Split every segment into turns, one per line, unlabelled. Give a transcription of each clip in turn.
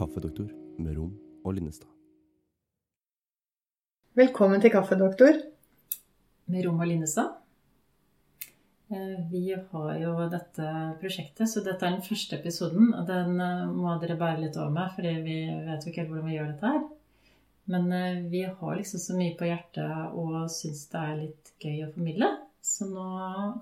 Kaffedoktor med Rom og Linnestad.
Velkommen til Kaffedoktor.
med Rom og Linnestad. Eh, Vi har jo dette prosjektet, så dette er den første episoden. Og den eh, må dere bære litt over med, fordi vi vet jo ikke helt hvordan vi gjør dette her. Men eh, vi har liksom så mye på hjertet og syns det er litt gøy å formidle. Så nå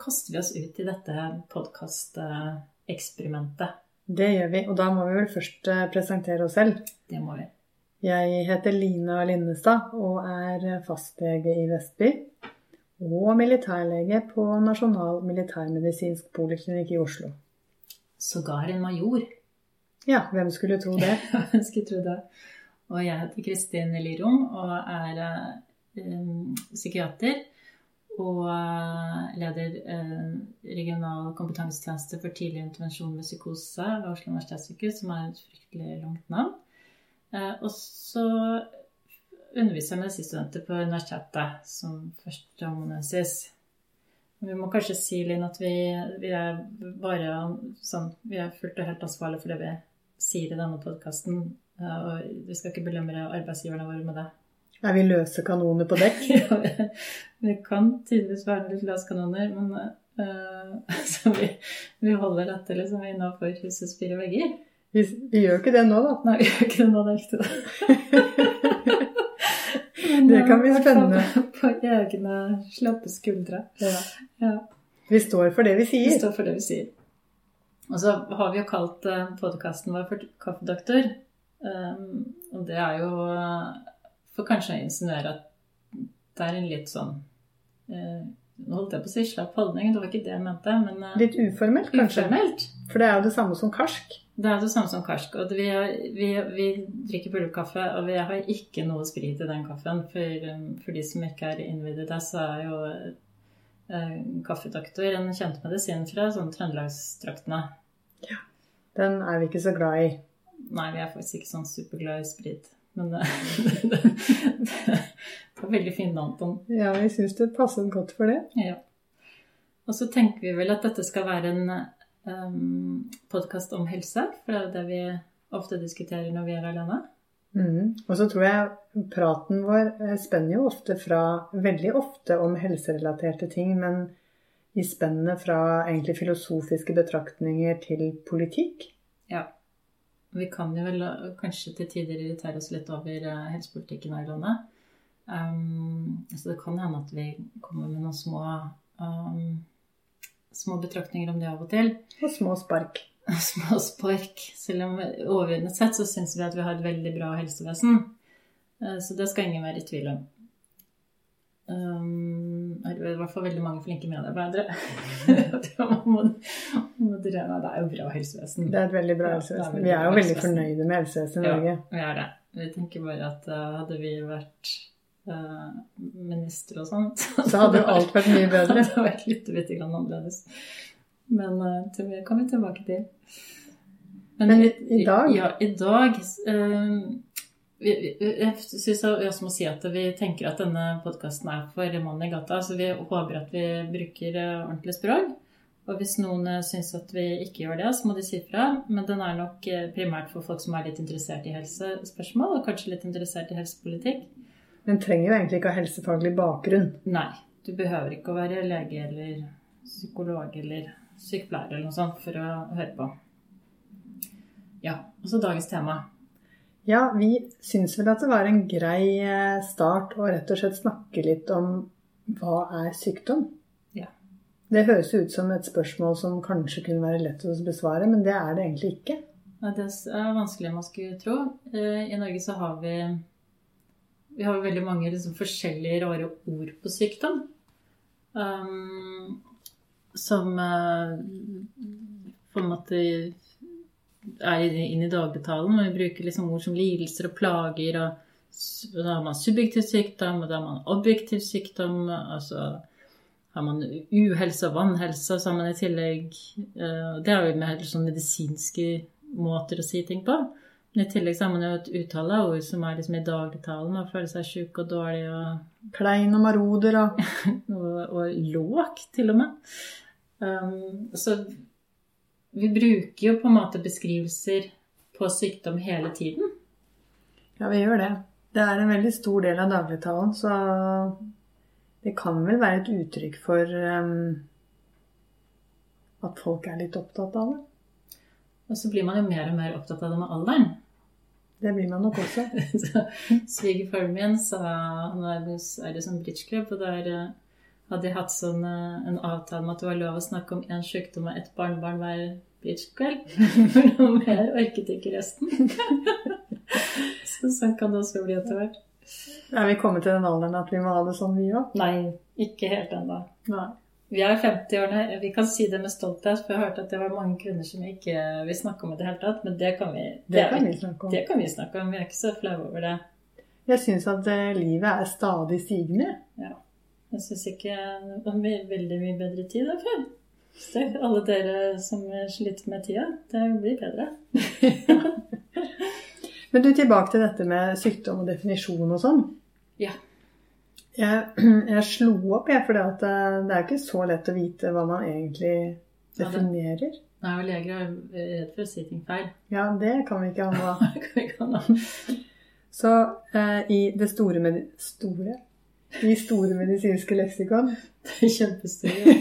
kaster vi oss ut i dette podkasteksperimentet.
Det gjør vi, og da må vi vel først eh, presentere oss selv.
Det må vi.
Jeg heter Lina Linnestad og er fastlege i Vestby. Og militærlege på Nasjonal militærmedisinsk poliklinikk i Oslo.
Sågar en major.
Ja, hvem skulle tro det?
hvem skulle tro det. Og jeg heter Kristin Lirom og er um, psykiater. Og eh, leder eh, regional kompetansetjeneste for tidlig intervensjon med psykose ved Oslo universitetssykehus, som er et fryktelig langt navn. Eh, og så underviser jeg medisinstudenter på universitetet som førsteamanuensis. Vi må kanskje si, Linn, at vi, vi er bare sånn Vi er fullt og helt ansvarlige for det vi sier i denne podkasten. Og vi skal ikke belemre arbeidsgiverne våre med det.
Er vi løse kanoner på dekk?
Ja, vi- kan tydeligvis være litt løskanoner, men uh, så vi, vi holder dette liksom innafor husets fire vegger.
Vi, vi gjør ikke det nå, da.
Nei, vi gjør ikke det nå, det er riktig. det. Men,
Det kan bli
eh, i hvert fall
spennende.
På, på egne slappe skuldre.
Ja.
Ja.
Vi står for det vi sier.
Vi står for det vi sier. Og så har vi jo kalt podkasten vår for Kaffedoktor. Um, og det er jo eh, for kanskje å insinuere at det er en litt sånn eh, Nå holdt jeg på å si slapp holdning, det var ikke det jeg mente. Men eh,
Litt uformelt, kanskje.
uformelt.
For det er jo det samme som karsk.
Det er det samme som karsk. Og vi, har- vi, vi drikker pulverkaffe, og vi har ikke noe sprit i den kaffen. For, um, for de som ikke er innvidd i det, så er jo eh, kaffedoktor en kjent medisin fra sånn Trøndelagstraktene.
Den er vi ikke så glad i.
Nei, vi er faktisk ikke sånn superglad i sprit. Men det, det, det var veldig fint, Anton.
Ja, vi syns det passet godt for det.
Ja. Og så tenker vi vel at dette skal være en um, podkast om helse, for det er jo det vi ofte diskuterer når vi er alene.
Mm. Og så tror jeg praten vår eh, spenner jo ofte fra Veldig ofte om helserelaterte ting, men i spennet fra egentlig filosofiske betraktninger til politikk.
Ja. Vi kan jo vel uh, kanskje til tider irritere oss litt over uh, helsepolitikken her i landet. Um, så det kan hende at vi kommer med noen små, um, små betraktninger om det av og til.
Og små spark.
Små spark. Selv om overordnet sett så syns vi at vi har et veldig bra helsevesen. Uh, så det skal ingen være i tvil om. Um, det er i hvert fall veldig mange flinke medarbeidere. Man må, må det er jo bra helsevesen.
Det er et veldig bra helsevesen. Vi er jo veldig fornøyde med helsevesenet i
Ja, vi er det. Vi tenker bare at uh, hadde vi vært uh, minister og sånn,
Så hadde jo alt vært mye bedre.
det hadde vært litt litt grann annerledes. Men uh, til det kan vi tilbake til.
Men i- i dag?
Ja, i dag uh, Jeg syns jeg også må si at vi tenker at denne podkasten er for mannen i gata. Så vi håper at vi bruker uh, ordentlig språk. Og hvis noen uh, syns at vi ikke gjør det, så må de si fra. Men den er nok uh, primært for folk som er litt interessert i helsespørsmål, og kanskje litt interessert i helsepolitikk.
Den trenger jo egentlig ikke ha helsefaglig bakgrunn.
Nei, du behøver ikke å være lege eller psykolog eller sykepleier eller noe sånt for å høre på. Ja, og så dagens tema.
Ja, vi syns vel at det var en grei eh, start å rett og slett snakke litt om hva er sykdom?
Ja.
Det høres ut som et spørsmål som kanskje kunne være lett å besvare, men det er det egentlig ikke.
Ja, Det er vanskelig man skulle tro. Eh, I Norge så har vi vi har veldig mange liksom forskjellige rare ord på sykdom. Um, som eh, på en måte er inn i dagligtalen. Og vi bruker liksom ord som lidelser og plager. og Da har man subjektiv sykdom, og da har man objektiv sykdom. altså har man uhelse og vannhelse, så har man i tillegg eh, Det er jo mer sånn medisinske måter å si ting på. Men i tillegg så har man jo et uttale av ord som er liksom i dagligtalen, og føle seg sjuk og dårlig og
Klein og maroder og
og, og låg, til og med. Um, så vi bruker jo på en måte beskrivelser på sykdom hele tiden?
Ja, vi gjør det. Det er en veldig stor del av dagligtalen, så det kan vel være et uttrykk for um, at folk er litt opptatt av det.
Og så blir man jo mer og mer opptatt av det med alderen.
Det blir man nok også.
Svigerfaren min sa Han er det sånn bridgeklubb, og der eh, hadde de hatt sånn, eh, en avtale om at det var lov å snakke om én sykdom og ett barnebarn hver bridgekveld. For noe mer orket ikke resten. Så sånn kan det også bli etter hvert.
Er vi kommet til den alderen at vi må ha det sånn, vi òg?
Nei, ikke helt ennå. Vi er 50-årene. Vi kan si det med stolthet, for jeg har hørt at det var mange kvinner som ikke vil snakke om i det hele tatt. Men det kan vi,
det, det kan vi snakke om.
Det kan vi snakke om. Vi er ikke så flaue over det.
Jeg syns at eh, livet er stadig stigende.
Ja. Jeg syns ikke det var veldig mye bedre tid enn før. Så alle dere som sliter med tida, det blir bedre.
Men du, tilbake til dette med sykdom og definisjon og sånn.
Ja.
Jeg, jeg slo opp, jeg, for det, det er ikke så lett å vite hva man egentlig definerer. Ja,
Nei, og leger er redd for å si ting feil.
Ja, det kan vi ikke ha nå. Så eh, i det store, med, store I store medisinske leksikon
Det er kjempestore.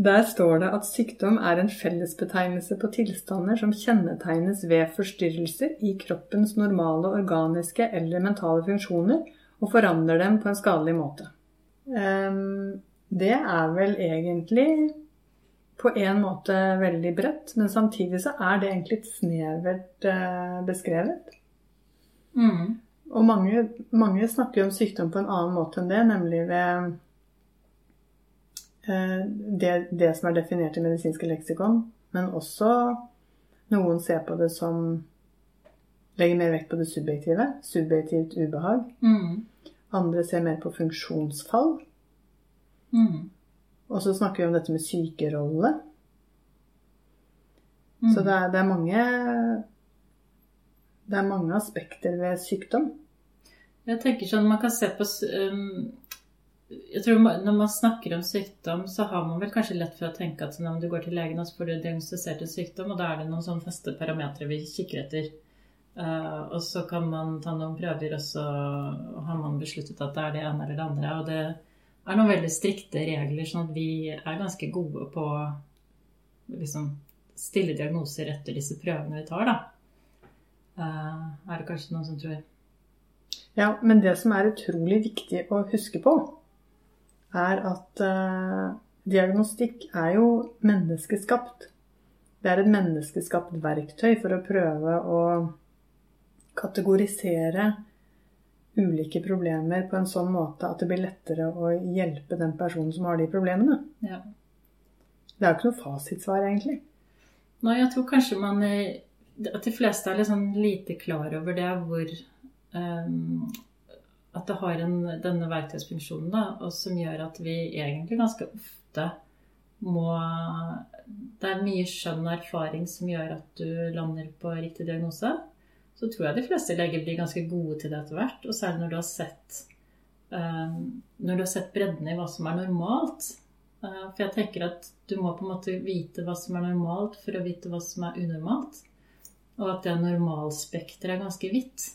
Der står det at sykdom er en fellesbetegnelse på tilstander som kjennetegnes ved forstyrrelser i kroppens normale organiske eller mentale funksjoner, og forandrer dem på en skadelig måte. Ehm, det er vel egentlig på en måte veldig bredt, men samtidig så er det egentlig et snevert eh, beskrevet.
Mm.
Og mange, mange snakker om sykdom på en annen måte enn det, nemlig ved Eh, det, det, som er definert i medisinske leksikon, men også noen ser på det som Legger mer vekt på det subjektive. Subjektivt ubehag.
Mm.
Andre ser mer på funksjonsfall.
Mm.
Og så snakker vi om dette med sykerolle.
Mm.
Så det er, det er, mange Det er mange aspekter ved sykdom.
Jeg tenker sånn Man kan se på jeg tror Når man snakker om sykdom, så har man vel kanskje lett for å tenke at om du går til legen, og så får du diagnostisert en sykdom, og da er det noen sånne faste parametere vi kikker etter. Uh, og så kan man ta noen prøver, og så har man besluttet at det er det ene eller det andre. Og det er noen veldig strikte regler, sånn at vi er ganske gode på å liksom, stille diagnoser etter disse prøvene vi tar, da. Uh, er det kanskje noen som tror.
Ja, men det som er utrolig viktig å huske på, er at uh, diagnostikk er jo menneskeskapt. Det er et menneskeskapt verktøy for å prøve å kategorisere ulike problemer på en sånn måte at det blir lettere å hjelpe den personen som har de problemene.
Ja.
Det er jo ikke noe fasitsvar, egentlig.
Nei, jeg tror kanskje man At de fleste er litt sånn lite klar over det, hvor um, at det har en, denne verktøysfunksjonen, da, og som gjør at vi egentlig ganske ofte må Det er mye skjønn og erfaring som gjør at du lander på riktig diagnose. Så tror jeg de fleste leger blir ganske gode til det etter hvert. Og særlig når du har sett, um, når du har sett bredden i hva som er normalt. Uh, for jeg tenker at du må på en måte vite hva som er normalt for å vite hva som er unormalt. Og at det normalspekteret er ganske hvitt.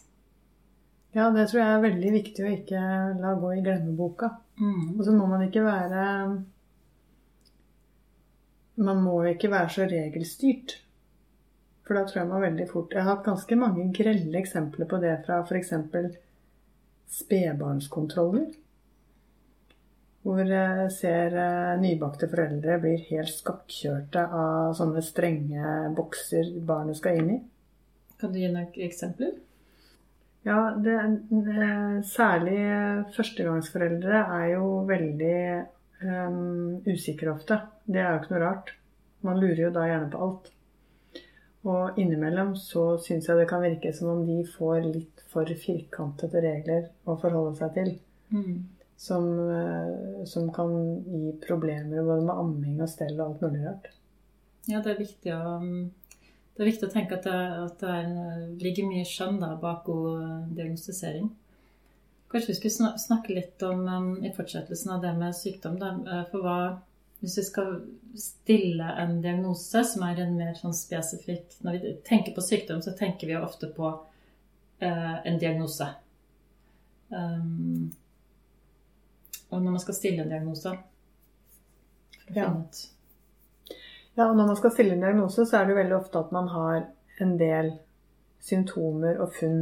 Ja, det tror jeg er veldig viktig å ikke la gå i glemmeboka.
Mm.
Og så må man ikke være Man må ikke være så regelstyrt. For da tror jeg man veldig fort Jeg har hatt ganske mange grelle eksempler på det fra f.eks. spedbarnskontroller. Hvor jeg ser eh, nybakte foreldre blir helt skakkjørte av sånne strenge bokser barnet skal inn i.
Kan du gi noen eksempler?
Ja, det, eh, særlig førstegangsforeldre er jo veldig um, usikre ofte. Det er jo ikke noe rart. Man lurer jo da gjerne på alt. Og innimellom så syns jeg det kan virke som om de får litt for firkantede regler å forholde seg til.
Mm.
Som, uh, som, kan gi problemer både med amming og stell og alt mulig rart.
Ja, det er viktig å det er viktig å tenke at det, at det er, ligger mye skjønn da, bak god diagnostisering. Kanskje vi skulle snakke litt om um, i fortsettelsen av det med sykdom. Da. Eh, for hva, hvis vi skal stille en diagnose som er en mer sånn spesifikk Når vi tenker på sykdom, så tenker vi jo ofte på uh, en diagnose. Um, og når man skal stille en diagnose for å
Ja.
finne ut
Ja, og når man skal stille en diagnose, så er det veldig ofte at man har en del symptomer og funn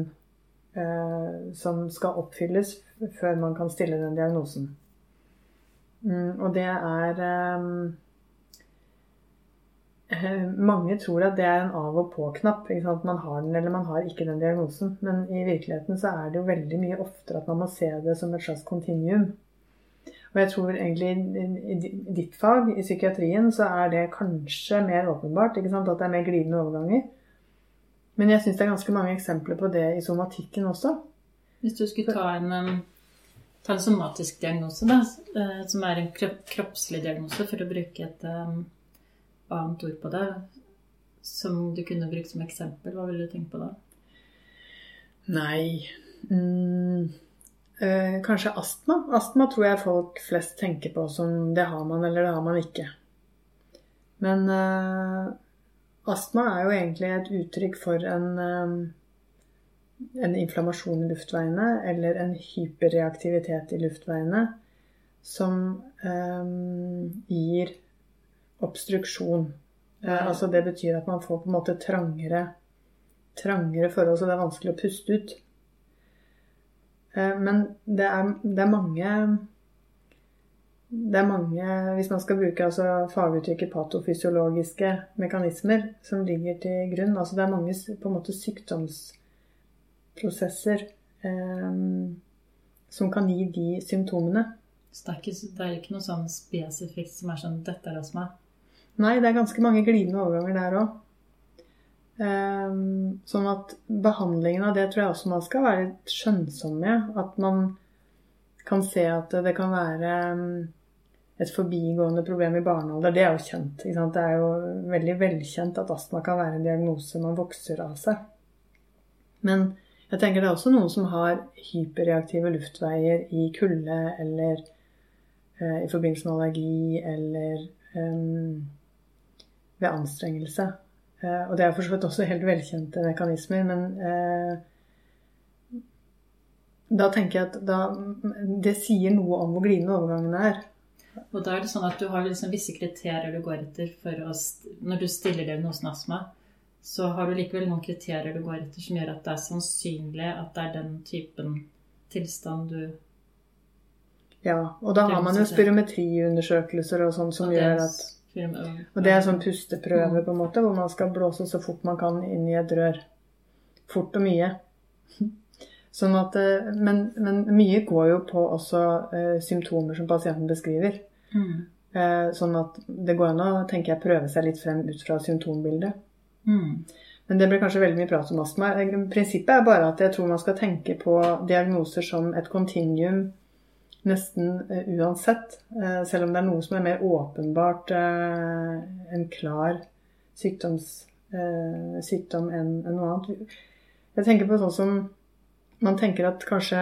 eh, som skal oppfylles før man kan stille den diagnosen. Mm, og det er ehm, eh, Mange tror at det er en av- og på-knapp. at? Man har den eller man har ikke den diagnosen. Men i virkeligheten så er det jo veldig mye oftere at man må se det som et slags kontinuum. Og jeg tror egentlig i- ditt fag, i psykiatrien, så er det kanskje mer åpenbart. At det er mer glidende overganger. Men jeg syns det er ganske mange eksempler på det i somatikken også.
Hvis du skulle ta en, um, ta en somatisk diagnose, da, eh, som er en kropp, kroppslig diagnose, for å bruke et um, annet ord på det, som du kunne brukt som eksempel, hva ville du tenke på da?
Nei mm, eh, Kanskje astma. Astma tror jeg folk flest tenker på som det har man eller det har man ikke. Men eh, astma er jo egentlig et uttrykk for en, eh, en inflammasjon i luftveiene eller en hyperreaktivitet i luftveiene som eh, gir obstruksjon. Eh, altså det betyr at man får på en måte trangere trangere forhold, så det er vanskelig å puste ut. Eh, Men det er, det er mange det er mange, hvis man skal bruke altså faguttrykket patofysiologiske mekanismer som ligger til grunn. Altså det er mange på en måte sykdomsprosesser eh, som kan gi de symptomene.
Så det er ikke, det er ikke noe sånn spesifikt som er sånn 'dette er astma'.
Nei, det er ganske mange glidende overganger der òg. Sånn at behandlingen av det tror jeg også man skal være litt skjønnsom med. At man kan se at det kan være um, et forbigående problem i barnealder. Det er jo kjent. Det er jo veldig velkjent at astma kan være en diagnose man vokser av seg. Men jeg tenker det er også noen som har hyperreaktive luftveier i kulde eller eh, i forbindelse med allergi eller um, ved anstrengelse. Eh, og det er for så vidt også helt velkjente mekanismer, men eh, da tenker jeg at da, det sier noe om hvor glidende overgangen er.
Og da er det sånn at du har liksom visse kriterier du går etter for å Når du stiller diagnosen astma, så har du likevel noen kriterier du går etter som gjør at det er sannsynlig at det er den typen tilstand du
Ja, og da har man jo spirometriundersøkelser og sånn som
og
gjør at Og det er sånn pusteprøve, på en måte, hvor man skal blåse så fort man kan inn i et rør. Fort og mye. Sånn at, eh, men, men mye går jo på også uh, symptomer som pasienten beskriver.
Mm.
Uh, sånn at det går an å tenker jeg, prøve seg litt frem ut fra symptombildet.
Mm.
Men det blir kanskje veldig mye prat om astma. Prinsippet er bare at jeg tror man skal tenke på diagnoser som et kontinuum nesten eh, uansett. Eh, selv om det er noe som er mer åpenbart eh, en klar sykdoms, sykdom enn noe annet. Jeg tenker på sånn som Man tenker at kanskje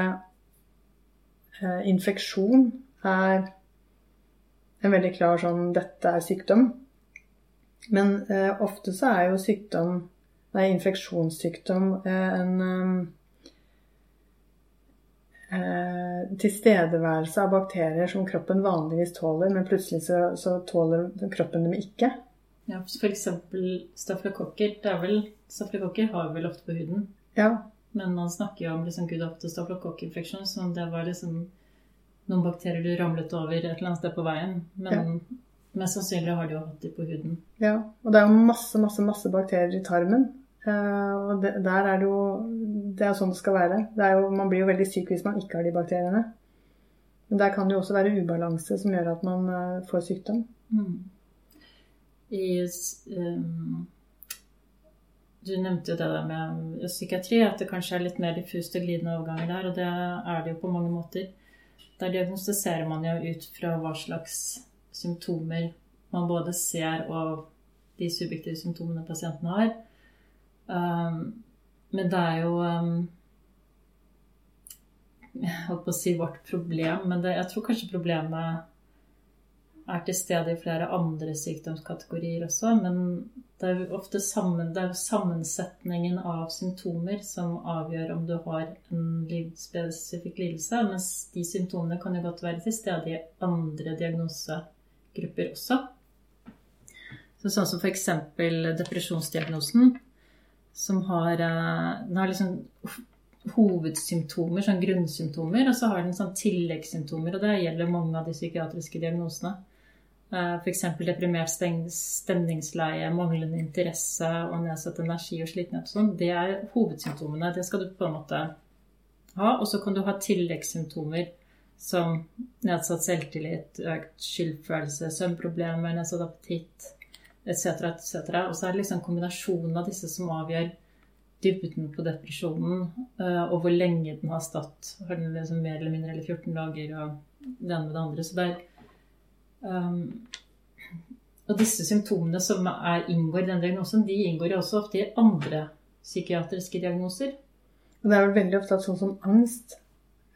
infeksjon er en veldig klar sånn Dette er sykdom. Men ofte så er jo sykdom Nei, infeksjonssykdom en eh, tilstedeværelse av bakterier som kroppen vanligvis tåler, men plutselig så, så tåler kroppen dem ikke.
Ja, for eksempel stafylokokker. Det er vel, stafylokokker har vi vel ofte på huden.
Ja,
Men man snakker jo om liksom good ofte stafylokokkinfeksjon, som det var liksom noen bakterier du ramlet over et eller annet sted på veien. Men mest sannsynlig har de jo hatt de på huden.
ja. Og det er jo masse, masse, masse bakterier i tarmen. Eh, og det, der er det jo Det er sånn det skal være. Det jo, man blir jo veldig syk hvis man ikke har de bakteriene. Men der kan det jo også være ubalanse som gjør at man uh, får sykdom.
Mm. I, um, du nevnte jo det der med psykiatri, at det kanskje er litt mer diffust og glidende overganger der, og det er det jo på mange måter. Der diagnostiserer man jo ut fra hva slags symptomer man både ser og de subjektive symptomene pasienten har. Um, men det er jo um, Jeg holdt på å si vårt problem, men det, jeg tror kanskje problemet er til stede i flere andre sykdomskategorier også. Men det er jo ofte sammen, er sammensetningen av symptomer som avgjør om du har en spesifikk lidelse. Mens de symptomene kan jo godt være til stede i andre diagnosegrupper også. Så sånn som f.eks. depresjonsdiagnosen, som har, eh, den har liksom hovedsymptomer, sånn grunnsymptomer, og så har den sånn tilleggssymptomer. Og det gjelder mange av de psykiatriske diagnosene. Eh, F.eks. deprimert stemningsleie, manglende interesse og nedsatt energi og slitenhet. sånn. Det er hovedsymptomene. Det skal du på en måte ha. Og så kan du ha tilleggssymptomer som nedsatt selvtillit, økt skyldfølelse, søvnproblemer, nedsatt appetitt etc. etc. Og så er det liksom kombinasjonen av disse som avgjør dybden på depresjonen, eh, og hvor lenge den har stått. Har den liksom mer eller mindre eller 14 dager og det ene med det andre. Så det er um, Og disse symptomene som er, inngår i den diagnosen, de inngår jo også ofte i andre psykiatriske diagnoser.
Og det er vel veldig ofte at sånn som angst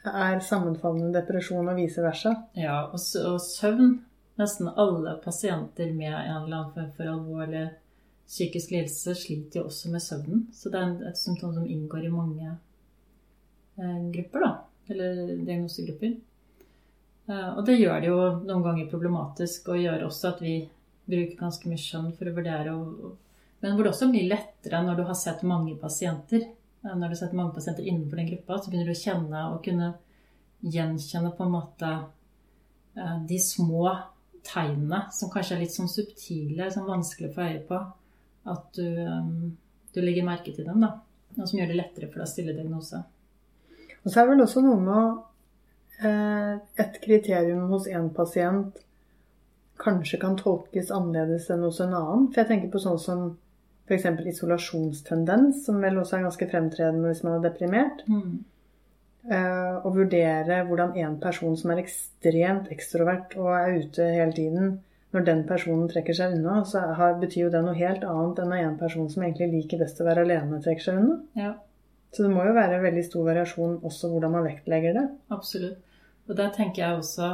er sammenfallende depresjon og vice versa.
Ja, og, og søvn. Nesten alle pasienter med en eller annen form for alvorlig psykisk lidelse sliter jo også med søvnen. Så det er et symptom som inngår i mange eh, grupper, da. Eller diagnosegrupper. Eh, og det gjør det jo noen ganger problematisk, og gjør også at vi bruker ganske mye skjønn for å vurdere. Men hvor det også blir lettere når du har sett mange pasienter. Eh, når du har sett mange pasienter innenfor den gruppa, så begynner du å kjenne og kunne gjenkjenne på en måte de små tegnene som kanskje er litt sånn subtile, sånn vanskelig å få øye på at du, um, du, legger merke til dem, da. Noe som gjør det lettere for deg å stille diagnose.
Og så er det vel også noe med å eh, Et kriterium hos én pasient kanskje kan tolkes annerledes enn hos en annen. For jeg tenker på sånn som f.eks. isolasjonstendens, som vel også er ganske fremtredende hvis man er deprimert. Mm. Eh, å vurdere hvordan en person som er ekstremt ekstrovert og er ute hele tiden, når den personen trekker seg unna, så har, betyr jo det noe helt annet enn når en person som egentlig liker best å være alene, trekker seg unna.
Ja.
Så det må jo være veldig stor variasjon også hvordan man vektlegger det.
Absolutt. Og der tenker jeg også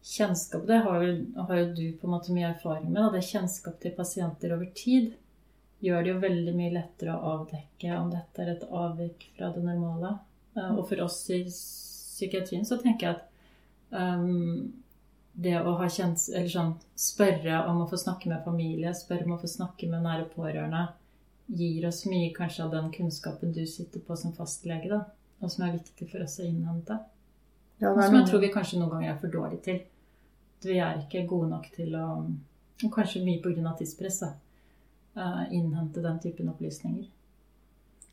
kjennskap Det har jo, har jo du på en måte mye erfaring med. Da. Det kjennskap til pasienter over tid gjør det jo veldig mye lettere å avdekke om dette er et avvik fra det normale. Eh, og for oss i psykiatrien så tenker jeg at um, det å ha kjent, eller sånn, spørre om å få snakke med familie, spørre om å få snakke med nære pårørende, gir oss mye kanskje av den kunnskapen du sitter på som fastlege, da, og som er viktig for oss å innhente. Ja, og som jeg tror vi kanskje noen ganger er for dårlige til. Vi er ikke gode nok til å og Kanskje mye pga. tidspress. Uh, innhente den typen opplysninger.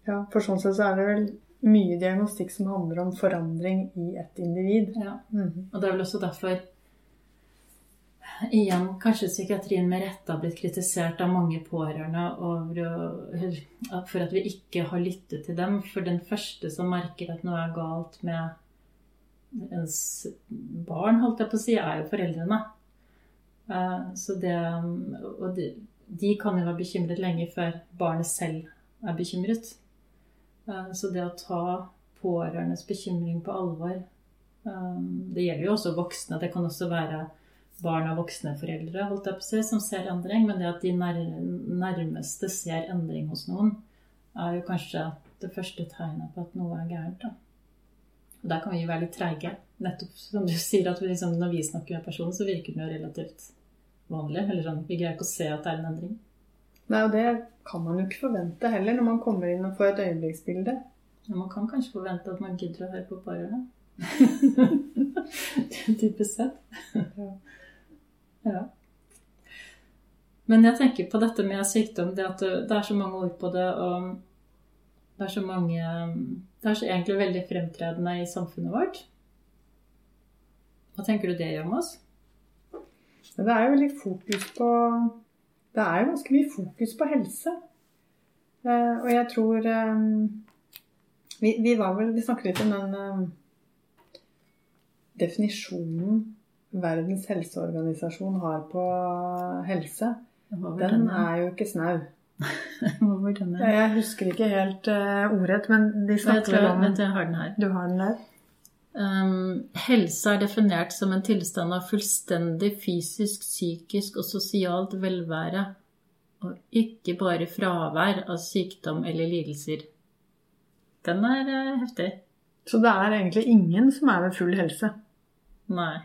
Ja, for sånn sett så er det vel mye diagnostikk som handler om forandring i et individ.
Ja, mm. Og det er vel også derfor igjen kanskje psykiatrien med rette har blitt kritisert av mange pårørende for at vi ikke har lyttet til dem. For den første som merker at noe er galt med ens barn, holdt jeg på å si, er jo foreldrene. Eh, så det, og de, de kan jo være bekymret lenge før barnet selv er bekymret. Eh, så det å ta pårørendes bekymring på alvor eh, Det gjelder jo også voksne. Det kan også være barn av voksne foreldre holdt jeg på å som ser endring, men det at de nærmeste ser endring hos noen, er jo kanskje det første tegnet på at noe er gærent. da. Og Der kan vi være litt treige. Nettopp som du sier, at vi liksom, når vi snakker med personen, så virker den jo relativt vanlig. Eller sånn, Vi greier ikke å se at det er en endring.
Nei, og det kan man jo ikke forvente heller når man kommer inn og får et øyeblikksbilde.
Ja, man kan kanskje forvente at man gidder å høre på pårørende. Typisk sett. Ja. Ja. Men jeg tenker på dette med sykdom, det at det er så mange ord på det, og det er så mange Det er så egentlig veldig fremtredende i samfunnet vårt. Hva tenker du det gjør med oss?
Det er jo veldig fokus på Det er ganske mye fokus på helse. Eh, og jeg tror eh, vi, vi var vel Vi snakket litt om den eh, definisjonen Verdens helseorganisasjon har på helse, den er jo ikke snau. Jeg husker ikke helt ordrett, men de snakker
om jeg har den her.
Du har den der?
Um, helse er definert som en tilstand av fullstendig fysisk, psykisk og sosialt velvære, og ikke bare fravær av sykdom eller lidelser. Den er uh, heftig.
Så det er egentlig ingen som er ved full helse.
Nei.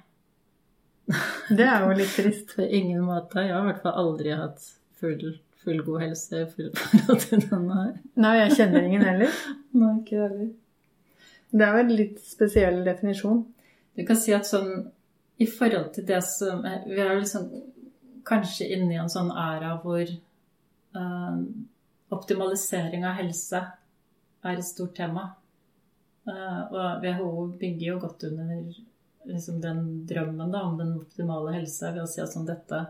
Det er jo litt trist.
På ingen måte. Jeg har i hvert fall aldri hatt full, god helse full.
Nei, jeg kjenner ingen heller.
Nei, ikke heller.
Det er jo en litt spesiell definisjon.
Du kan si at sånn i forhold til det som Vi er jo liksom kanskje inne i en sånn æra hvor uh, optimalisering av helse er et stort tema. Uh, og WHO bygger jo godt under liksom den drømmen da, om den optimale helse ved å si at sånn dette,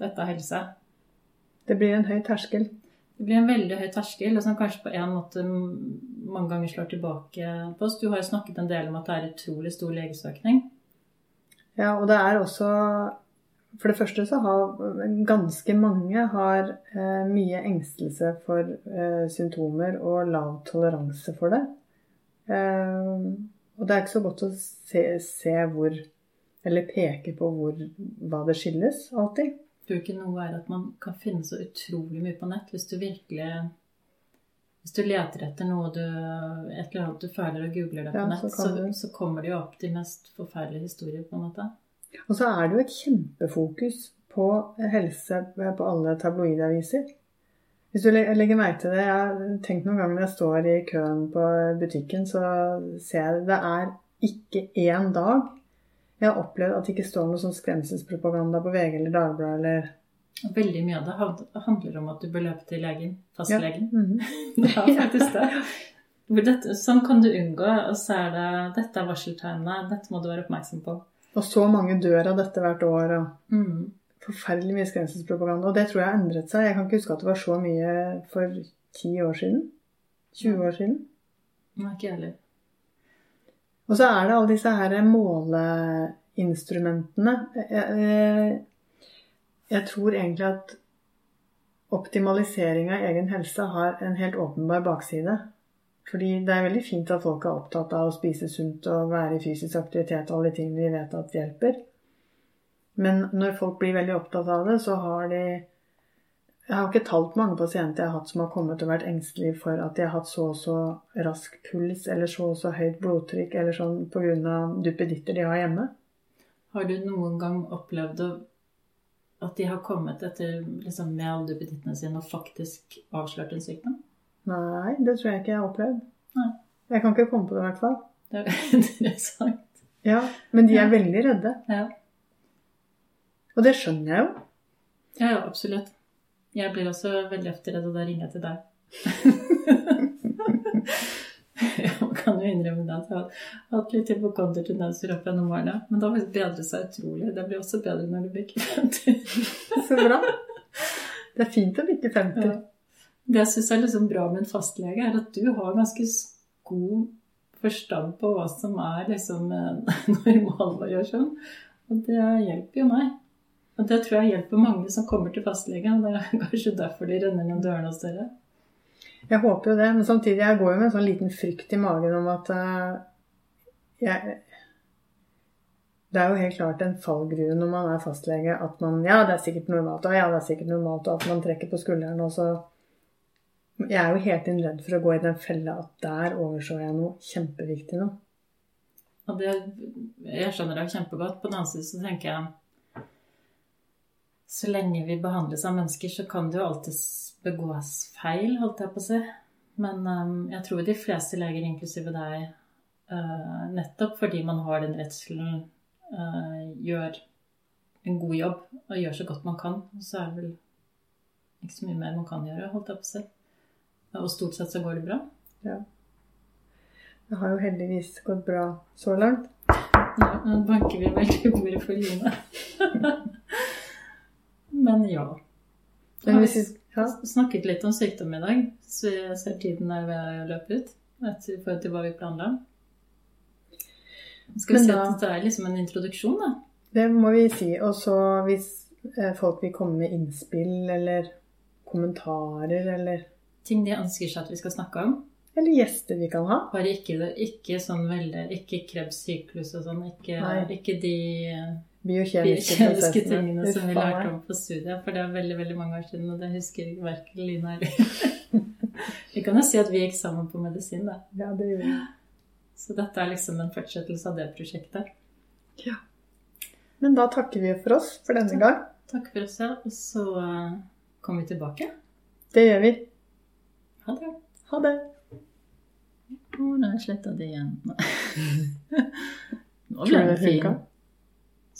dette er helse.
Det blir en høy terskel.
Det blir en veldig høy terskel, og som kanskje på en måte mange ganger slår tilbake på oss. Du har jo snakket en del om at det er utrolig stor legesøkning.
Ja, og det er også For det første så har ganske mange har eh, mye engstelse for eh, symptomer og lav toleranse for det. Eh, og det er ikke så godt å se, se hvor Eller peke på hvor, hva det skyldes, alltid
tror ikke noe er at man kan finne så utrolig mye på nett hvis du virkelig Hvis du leter etter noe du, et eller annet du føler og googler det på
Ja,
nett,
så
så, så, kommer det jo opp de mest forferdelige historier, på en måte.
Og så er det jo et kjempefokus på helse på alle tabloidaviser. Hvis du legger merke til det, jeg har tenkt noen ganger når jeg står i køen på butikken, så ser jeg det er ikke én dag jeg har opplevd at det ikke står noe sånn skremselspropaganda på VG eller Dagbladet eller
veldig mye av det handler om at du bør løpe til legen, fastlegen.
Ja.
Mm -hmm. ja, faktisk det. Dette, sånn kan du unngå, og så er det dette er varseltegnene, dette må du være oppmerksom på.
Og så mange dør av dette hvert år. og
Mm.
Forferdelig mye skremselspropaganda. Og det tror jeg har endret seg. Jeg kan ikke huske at det var så mye for ti år siden. 20 år siden.
Nei, ikke heller.
Og så er det alle disse her måleinstrumentene. Jeg, jeg, jeg tror egentlig at optimalisering av egen helse har en helt åpenbar bakside. Fordi det er veldig fint at folk er opptatt av å spise sunt og være i fysisk aktivitet og alle de tingene vi vet at hjelper. Men når folk blir veldig opptatt av det, så har de Jeg har ikke talt mange pasienter jeg har hatt som har kommet og vært engstelige for at de har hatt så og så rask puls eller så og så høyt blodtrykk eller sånn pga. duppeditter de har hjemme.
Har du noen gang opplevd å, at de har kommet etter liksom, med alle duppedittene sine og faktisk avslørt en sykdom?
Nei, det tror jeg ikke jeg har opplevd.
Nei.
Jeg kan ikke komme på det, i hvert fall.
Det er interessant.
Ja, Men de er
Ja.
veldig redde.
Ja.
Og det skjønner jeg jo.
ja, ja, absolutt. Jeg blir også veldig ofte redd, og da ringer jeg til deg. jo innrømme at jeg har hatt litt hypokondertendenser opp gjennom årene. Men det har faktisk bedret seg utrolig. Det blir også bedre når du bikker 50.
Så bra. Det er fint å bikke 50.
Ja. Det jeg syns er liksom bra med en fastlege, er at du har ganske god forstand på hva som er liksom en normalvariasjon. Og det hjelper jo meg. Og det tror jeg hjelper mange som kommer til fastlegen. Det er kanskje derfor de renner ned dørene hos dere.
Jeg håper jo det, men samtidig jeg går jo med en sånn liten frykt i magen om at uh, jeg Det er jo helt klart en fallgruve når man er fastlege at man Ja, det er sikkert normalt, og ja, det er sikkert normalt, og at man trekker på skulderen, og så Jeg er jo helt inn redd for å gå i den fella at der overså jeg noe kjempeviktig nå.
Og det, jeg skjønner deg kjempegodt. På den annen side så tenker jeg Så lenge vi behandles av mennesker, så kan det jo alltid begås feil, holdt jeg på å si. Men um, jeg tror de fleste leger, inklusive deg, uh, nettopp fordi man har den redselen, uh, gjør en god jobb og gjør så godt man kan. Så er det vel ikke så mye mer man kan gjøre, holdt jeg på å si. Og stort sett så går det bra.
Det har jo heldigvis gått bra så langt.
Ja, nå banker vi veldig i bordet for Line. Men ja.
Men hvis vi,
har snakket litt om sykdom i dag, så jeg ser tiden er ved å løpe ut. I forhold til hva vi planla. Skal vi si at dette er liksom en introduksjon, da?
det må vi si. Og så hvis eh, folk vil komme med innspill eller kommentarer eller
Ting de ønsker seg at vi skal snakke om.
Eller gjester vi kan ha.
Bare ikke, ikke sånn veldig Ikke Krebs-syklus og sånn. Ikke, ikke de
Biokjemiske
tingene som vi lærte om på studiet. For det er veldig veldig mange år siden, og det husker verken Line eller Vi kan jo si at vi gikk sammen på medisin, da.
Ja, det gjorde vi.
Så dette er liksom en fortsettelse av det prosjektet. Ja.
Men da takker vi for oss for denne gang.
Takk for oss, ja. Og så eh, kommer vi tilbake.
Det gjør vi.
Ha det.
Ha det.
Å, nå har jeg sletta det igjen. Nå ble den fin.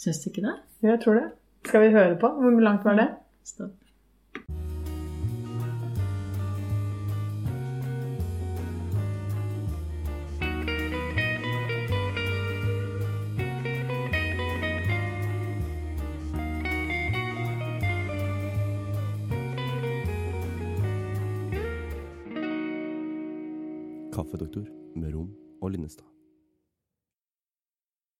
Syns du ikke det?
Jo, jeg tror det. Skal vi høre på? Hvor langt var det?
Stopp.
Kaffedoktor med Rom og Linnestad.